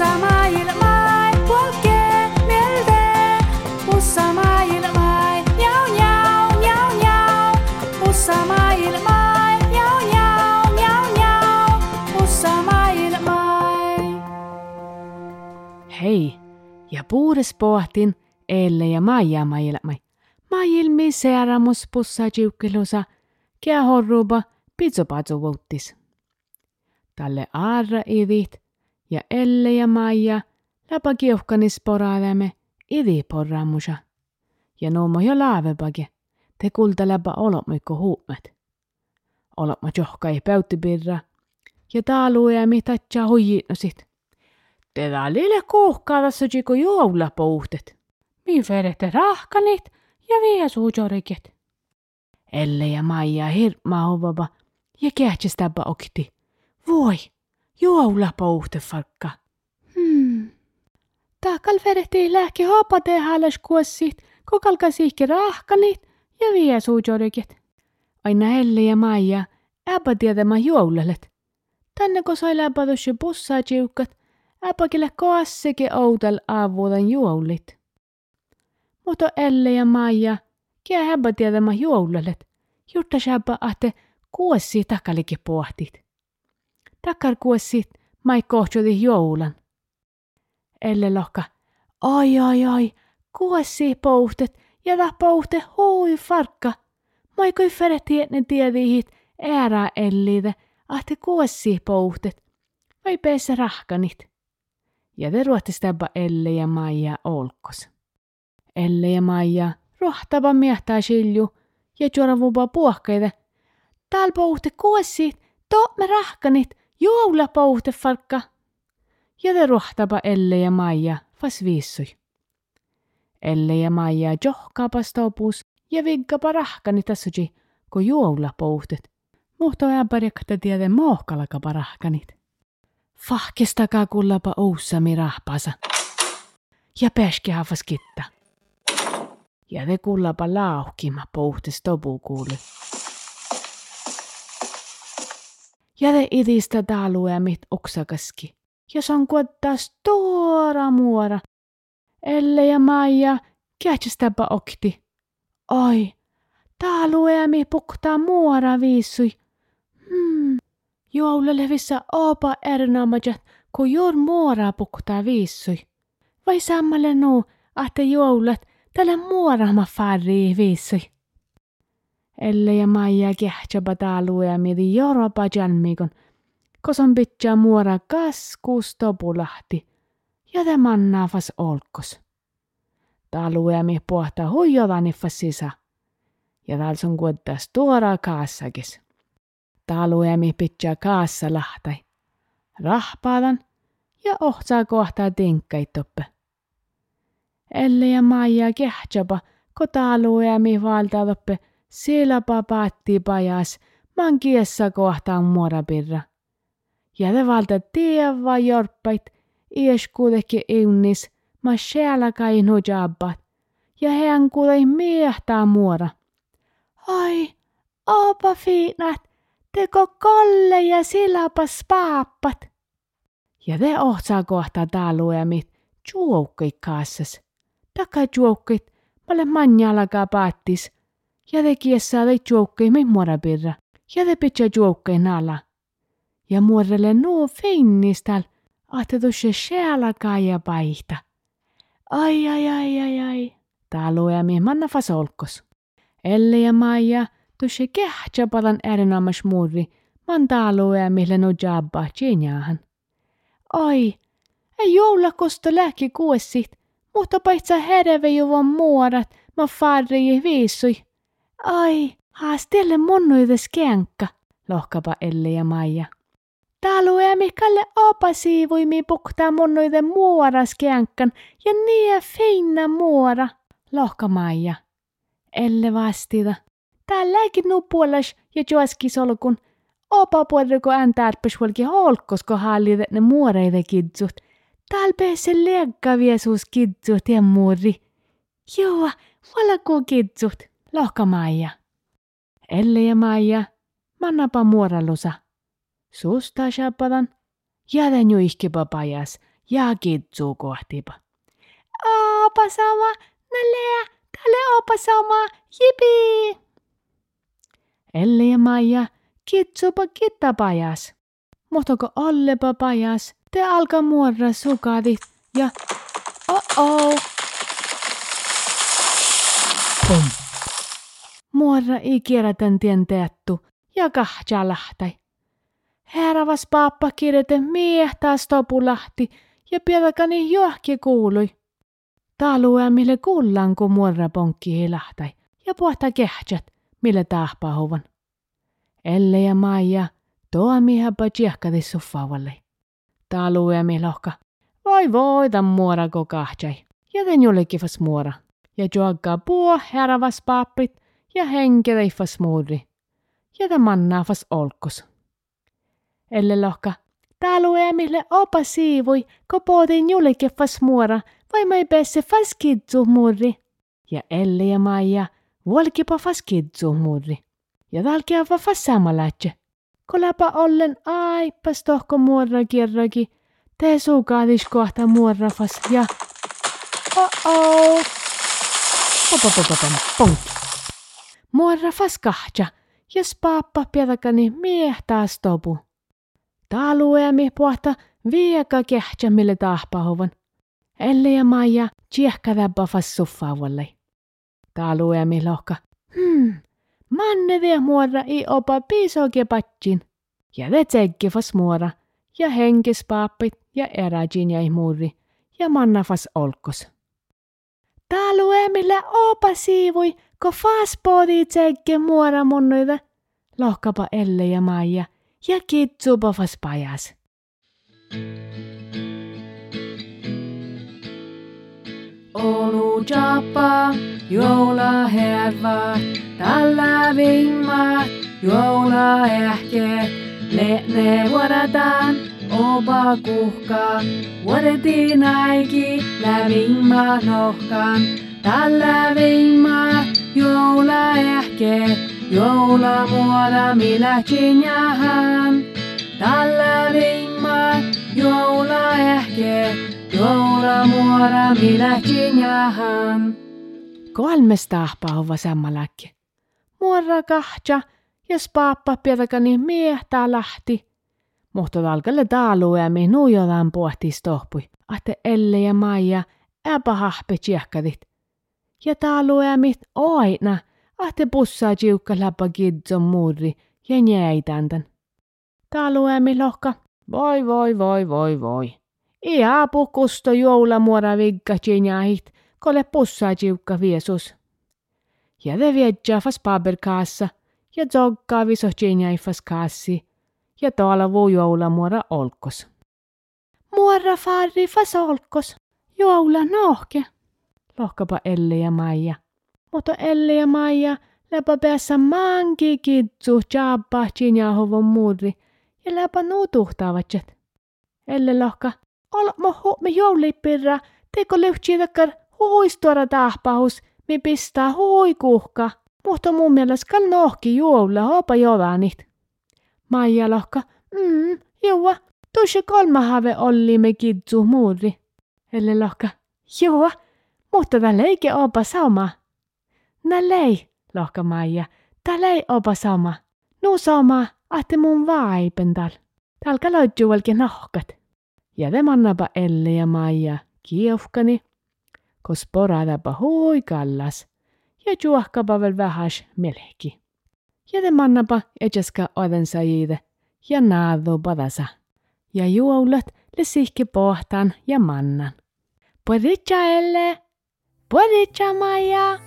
Maailmai. Hei, ja puures pohtin elle ja maija maailmai. Maailmi searamus pussa jiukkelusa, kia horruba pizzopatsu vuuttis. Tälle aarra idit ja elle ja maija läpä kiuhkanis poraademme idi porraamusa. Ja nuomo jo laavepake, te kulta läpä olomikko huumet. Johka ei päyttipirra, ja taaluja mitä tja huijinosit. Te lille kuuhkaa sojiko joulapouhtet. Mi verette rahkanit ja vie suujoriket. Elle ja Maija hirmaa ja kähtsästäpä okti. Voi, joulapouhte farkka. Hmm. Takal verehti lääke hopate halas kuossit, kokalka sihki rahkanit ja vie suujoriket. Aina Elle ja Maija äpä tietämä joulalet. Tänne kun sai läpätyssi bussaa jiukkat, äpäkille koasseke outel aavuudan juoulit. Mutta Elle ja Maija, kia häppä tietämä joulalet, jutta säpä ahte kuossi takalikin pohtit. Takkar kuossit mai kohtsudi joulan. Elle lohka, ai ai ai, kuossi pouhtet ja ta pouhte hui farkka. Mai kui feretietne tiedihit äärää ellide, ahte kuossi pouhtet. Vai peessä rahkanit. Ja te ruottistapa Elle ja Maija olkos. Elle ja Maija rohtava miehtää silju ja juoravupa puhkeide. Tääl pouhte kuossit, to me rahkanit, joula pouhte farkka. Ja te rohtapa Elle ja Maija vas viissui. Elle ja Maija johkaapa stopus ja viggapa rahkanit asuji, kun joula pouhtet. Muhto äpäriäktä tiede mohkalakapa rahkanit. Fahkestakaa kullapa oussami rahpasa. Ja pääski hafas kitta. Ja te kullapa lauhkima pouhtes. Ja te idistä taalue mit oksakaski. Ja son kuottaa stora muora. Elle ja Maija kätsästäpä okti. Oi, taalue mi puktaa muora viissui. Hmm, joululevissä opa erinomaisat, kun juur muora puktaa viissui. Vai sammalle nuu, ahte joulat tälle muorama farri viissui. Elle ja Maija kähtsäpä taalue midi joropa jalmikon, koson pitää muora kaskuus topulahti, ja te mannaafas olkos. Taalue mi pohtaa huijolaniffas sisä, ja täällä on kuitentas tuoraa kaassakis. Taluemi pitää kaassa lahtai. Rahpaadan ja ohtsaa kohtaa tinkkaitoppe. Elle ja Maija kehtsäpä, ko taluemi silapa paatti pajas, man kiessä kohtaan muorapirra. Ja te valta tievä jorppait, ies kuitenkin iunnis, ma siellä kai nujabbat. Ja hän kuitenkin miehtää muora. Ai, opa fiinat, teko kolle ja silapas paappat. Ja te ohtsaa kohta taaluemit juokkit kaassas. Taka juokkit, malle manjalakaa paattis. Ja te kiessaa te juokkit mit muorapirra. Ja te pitää juokkit nala. Ja muorelle nuo feinnistal, ahte tuossa shealakaa ja paihta. Ai ai ai ai ai. Taaluemi manna fasolkos. Elle ja Maija, tuossa kehtsä palan erinomas muuri, man taaluja mille no jabba tjenjaahan. Ai, ei joulakosta lääki kuessit, mutta paitsa hereve juvon muorat, ma farri viisui. Ai, haastelle monnuides känkka, lohkapa Elle ja Maija. Taaluja mikalle opa siivuimi puktaa monnuiden muoras känkkan ja niin feinna muora, lohka Maija. Elle vastida. Tälläkin nupuolas ja juoski solkun. Opa puolella ään tärpäs volki holkosko hallita ne muoreita kidsut. Täällä pääse leekka viesuus kidsut ja muuri. Joo, valaku kidsut, lohka Maija. Elle ja Maija, mannapa muoralusa. Susta shapadan. Jäden jo ihkipa pajas ja kitsu kohtipa. Opa sama, nälleä, tälle opa sama, jipi! Elle ja Maija kitsupa kittapajas. Muhtoko allepa pajas, te alka muorra sukadit ja oh-oh. Pum. Muorra ei kierrätän tien teettu ja kahtja lahtai. Herravas pappa kirjoite miehtää stopulahti ja piedakani johki kuului. Talue mille kullan kun muorra ponkki lahtai ja puhta kehtsät, mille tahpahuvan. Elle ja Maija Tuomihapa tjehkati suffavalle. Talue lohka. Voi voi tämän muorako kahtsai. Jäten julikifas muora. Ja juokkaa puo heravas pappit ja henkereifas muuri. Jätä mannaafas olkos. Elle lohka. Talue mille opa siivui, ko poodin julikifas muora, vai mai pääse fas kidzu muuri. Ja Elle ja Maija vuolkipa fas kidzu muuri. Ja talkia va fas saamalaatse. Kolapa ollen aipas tohko muorra kirraki. Te suukaadis kohta muorrafas ja... Oh-oh! Popopopopom, ponkki. Muorrafas kahtja, jos pappa piedakani miehtää stopu. Talueemi pohta vieka kehtja mille tahpahovan. Elle ja Maija tsiehkadäpä fas suffaavalle. Talueemi lohka. Hmm, Manne vie muora i opa piisoke patsin. Ja det fas muora. Ja henkis paapit ja eräjin jäi muuri. Ja manna fas olkos. Täällä emille opa siivui, ko fas podi tsekke muora munnuida. Lohkapa Elle ja Maija ja kitsupa fas pajas. Olu chapa, joula hervat, tällä vingmat, joula ehkeet, ne ne vuodataan, opa kuhka, vuodetiin aiki, lävingmat nohkan, tällä vingmat, joula ehkeet, joula muoda millä jahan, tällä vingmat, joula ehkeet, Joula muora miläkin jahan. Kolmes tahpaa vasemmaläkki. Muora kahtja, jos paappa piedakani miehtää lähti. Mutta valkalle taalueemi nuijolan pohtis tohpui, ahte Elle ja Maija äpähahpe tsiehkadit. Ja taalueemit oina, ahte pussaa jiukka läpä kidzon muuri ja njäitänten. Taalueemi lohka, voi voi voi voi voi. Ia pukusto joulamuora vigga tjenjahit, kole pussaa jiukka viesus. Ja de viedjafas paberkaassa, ja zoggaa viso tjenjaifas kaassi, ja tuolla vuu joulamuora olkos. Muora farri fas olkos, joula nohke, lohkapa Elle ja Maija. Mutta Elle ja Maija läpä päässä manki kitsu tjabba tjenjahovon muuri, ja läpä nuutuhtaavat Elle lohka, Olmo hu me joulipirra, teko lehtiäkär huistuara tahpahus, mi pistää hui kuhka. Mutta mun mielestä kal nohki juolla hopa jolanit. Maija lohka, mm, juo, tuossa kolma have olli me kidzu muuri. Elle lohka, juo, mutta tällä eikä opa sama. Nä lei, lohka Maija, tällä ei opa sama. Nu sama, ahte mun vaipendal. Täällä löytyy nahkat. Ja de mannapa Elle ja Maija kiofkani, kos poradapa hui kallas ja juohkapa vel vähäs melki. Ja de mannapa etsäska oden sajiide ja naadu padasa. Ja juoulat le sihki pohtan ja mannan. Pueritsa Elle, pueritsa Maija.